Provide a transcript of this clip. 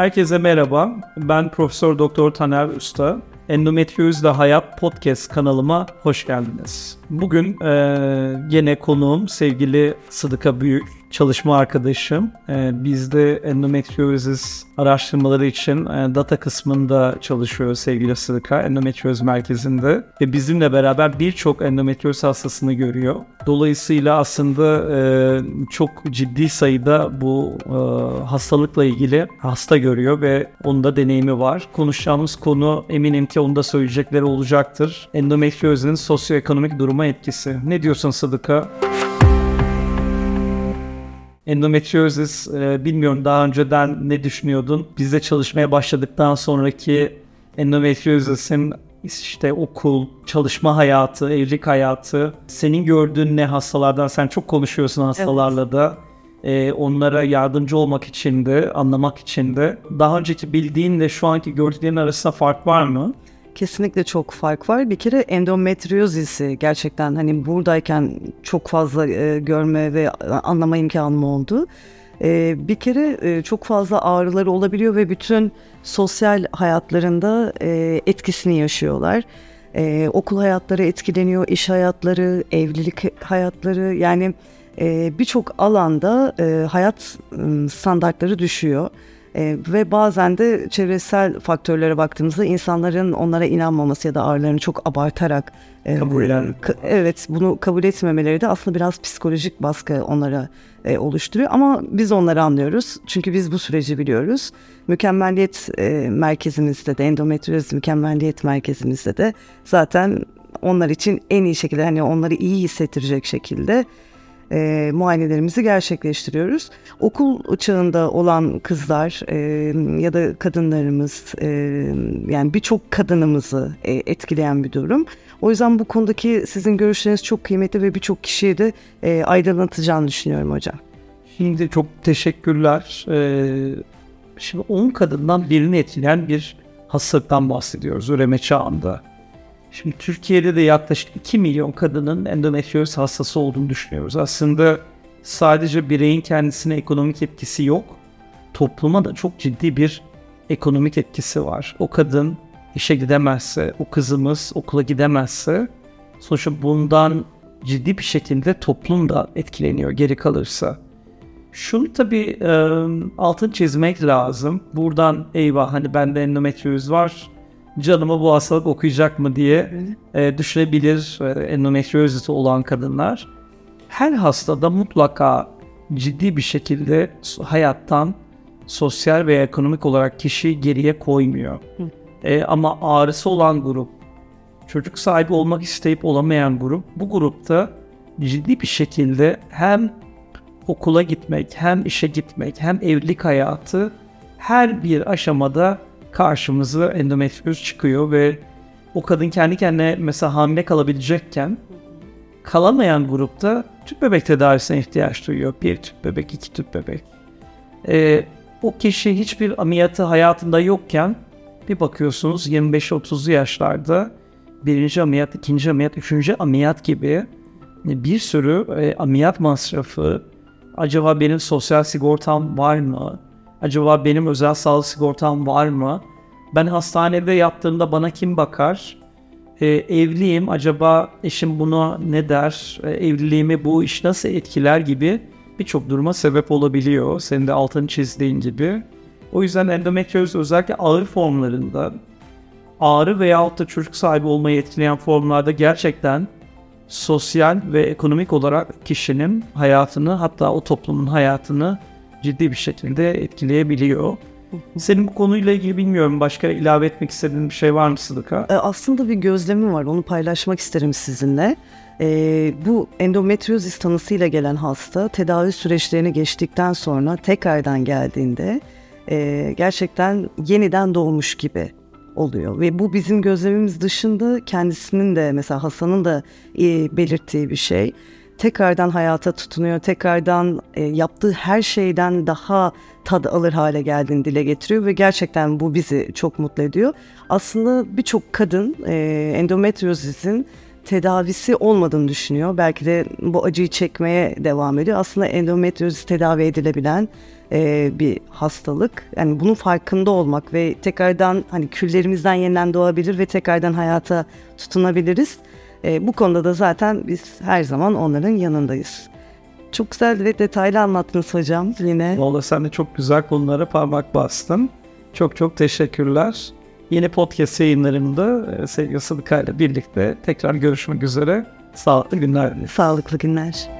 Herkese merhaba. Ben Profesör Doktor Taner Usta. Endometriozle Hayat Podcast kanalıma hoş geldiniz. Bugün e, yine konuğum sevgili Sıdıka Büyük, çalışma arkadaşım. E, bizde endometriozis araştırmaları için e, data kısmında çalışıyor sevgili Sıdıka, endometrioz merkezinde. Ve bizimle beraber birçok endometrioz hastasını görüyor. Dolayısıyla aslında e, çok ciddi sayıda bu e, hastalıkla ilgili hasta görüyor ve onun da deneyimi var. Konuşacağımız konu eminim ki onda söyleyecekleri olacaktır. Endometriozun sosyoekonomik duruma etkisi. Ne diyorsun Sıdıka? Endometriozis e, bilmiyorum daha önceden ne düşünüyordun? Bizde çalışmaya başladıktan sonraki endometriozis'in işte okul, çalışma hayatı, evlilik hayatı, senin gördüğün ne hastalardan sen çok konuşuyorsun hastalarla evet. da. Ee, onlara yardımcı olmak için de, anlamak için de. Daha önceki bildiğinle şu anki gördüklerin arasında fark var mı? Kesinlikle çok fark var. Bir kere endometriozisi gerçekten hani buradayken çok fazla e, görme ve anlama imkanım oldu. E, bir kere e, çok fazla ağrıları olabiliyor ve bütün sosyal hayatlarında e, etkisini yaşıyorlar. E, okul hayatları etkileniyor, iş hayatları, evlilik hayatları yani e, birçok alanda e, hayat e, standartları düşüyor. E, ve bazen de çevresel faktörlere baktığımızda insanların onlara inanmaması ya da ağrılarını çok abartarak e, kabul evet bunu kabul etmemeleri de aslında biraz psikolojik baskı onlara e, oluşturuyor ama biz onları anlıyoruz çünkü biz bu süreci biliyoruz. Mükemmelliyet e, merkezimizde de endometrioz mükemmelliyet merkezimizde de zaten onlar için en iyi şekilde hani onları iyi hissettirecek şekilde e, muayenelerimizi gerçekleştiriyoruz. Okul çağında olan kızlar e, ya da kadınlarımız e, yani birçok kadınımızı e, etkileyen bir durum. O yüzden bu konudaki sizin görüşleriniz çok kıymetli ve birçok kişiye de e, aydınlatacağını düşünüyorum hocam. Şimdi çok teşekkürler. Ee, şimdi 10 kadından birini etkileyen bir hastalıktan bahsediyoruz üreme çağında. Şimdi Türkiye'de de yaklaşık 2 milyon kadının endometrioz hastası olduğunu düşünüyoruz. Aslında sadece bireyin kendisine ekonomik etkisi yok. Topluma da çok ciddi bir ekonomik etkisi var. O kadın işe gidemezse, o kızımız okula gidemezse sonuçta bundan ciddi bir şekilde toplum da etkileniyor geri kalırsa. Şunu tabii e, altın çizmek lazım. Buradan eyvah hani bende endometrioz var canımı bu hastalık okuyacak mı diye e, düşünebilir e, endometrioziti olan kadınlar. Her hastada mutlaka ciddi bir şekilde hayattan sosyal ve ekonomik olarak kişi geriye koymuyor. E, ama ağrısı olan grup, çocuk sahibi olmak isteyip olamayan grup, bu grupta ciddi bir şekilde hem okula gitmek, hem işe gitmek, hem evlilik hayatı her bir aşamada karşımıza endometrioz çıkıyor ve o kadın kendi kendine mesela hamile kalabilecekken kalamayan grupta tüp bebek tedavisine ihtiyaç duyuyor. Bir tüp bebek, iki tüp bebek. Ee, o kişi hiçbir ameliyatı hayatında yokken bir bakıyorsunuz 25-30'lu yaşlarda birinci ameliyat, ikinci ameliyat, üçüncü ameliyat gibi bir sürü e, ameliyat masrafı, acaba benim sosyal sigortam var mı? Acaba benim özel sağlık sigortam var mı? Ben hastanede yattığımda bana kim bakar? Ee, evliyim. Acaba eşim buna ne der? Ee, evliliğimi bu iş nasıl etkiler gibi birçok duruma sebep olabiliyor. Senin de altını çizdiğin gibi. O yüzden endometrioz özellikle ağır formlarında ağrı veya da çocuk sahibi olmayı etkileyen formlarda gerçekten sosyal ve ekonomik olarak kişinin hayatını hatta o toplumun hayatını ciddi bir şekilde etkileyebiliyor. Senin bu konuyla ilgili bilmiyorum başka ilave etmek istediğin bir şey var mı Sıdıka? E, aslında bir gözlemim var onu paylaşmak isterim sizinle. Ee, bu endometriozis tanısıyla gelen hasta tedavi süreçlerini geçtikten sonra tekrardan geldiğinde e, gerçekten yeniden doğmuş gibi oluyor ve bu bizim gözlemimiz dışında kendisinin de mesela Hasan'ın da e, belirttiği bir şey tekrardan hayata tutunuyor, tekrardan e, yaptığı her şeyden daha tad alır hale geldiğini dile getiriyor ve gerçekten bu bizi çok mutlu ediyor. Aslında birçok kadın e, endometriozis'in tedavisi olmadığını düşünüyor. Belki de bu acıyı çekmeye devam ediyor. Aslında endometriozis tedavi edilebilen e, bir hastalık. Yani bunun farkında olmak ve tekrardan hani küllerimizden yeniden doğabilir ve tekrardan hayata tutunabiliriz. E, bu konuda da zaten biz her zaman onların yanındayız. Çok güzel ve detaylı anlattınız hocam yine. Valla sen de çok güzel konulara parmak bastın. Çok çok teşekkürler. Yeni podcast yayınlarında e, sevgili Sıdıka ile birlikte tekrar görüşmek üzere. Sağlıklı günler. Sağlıklı günler.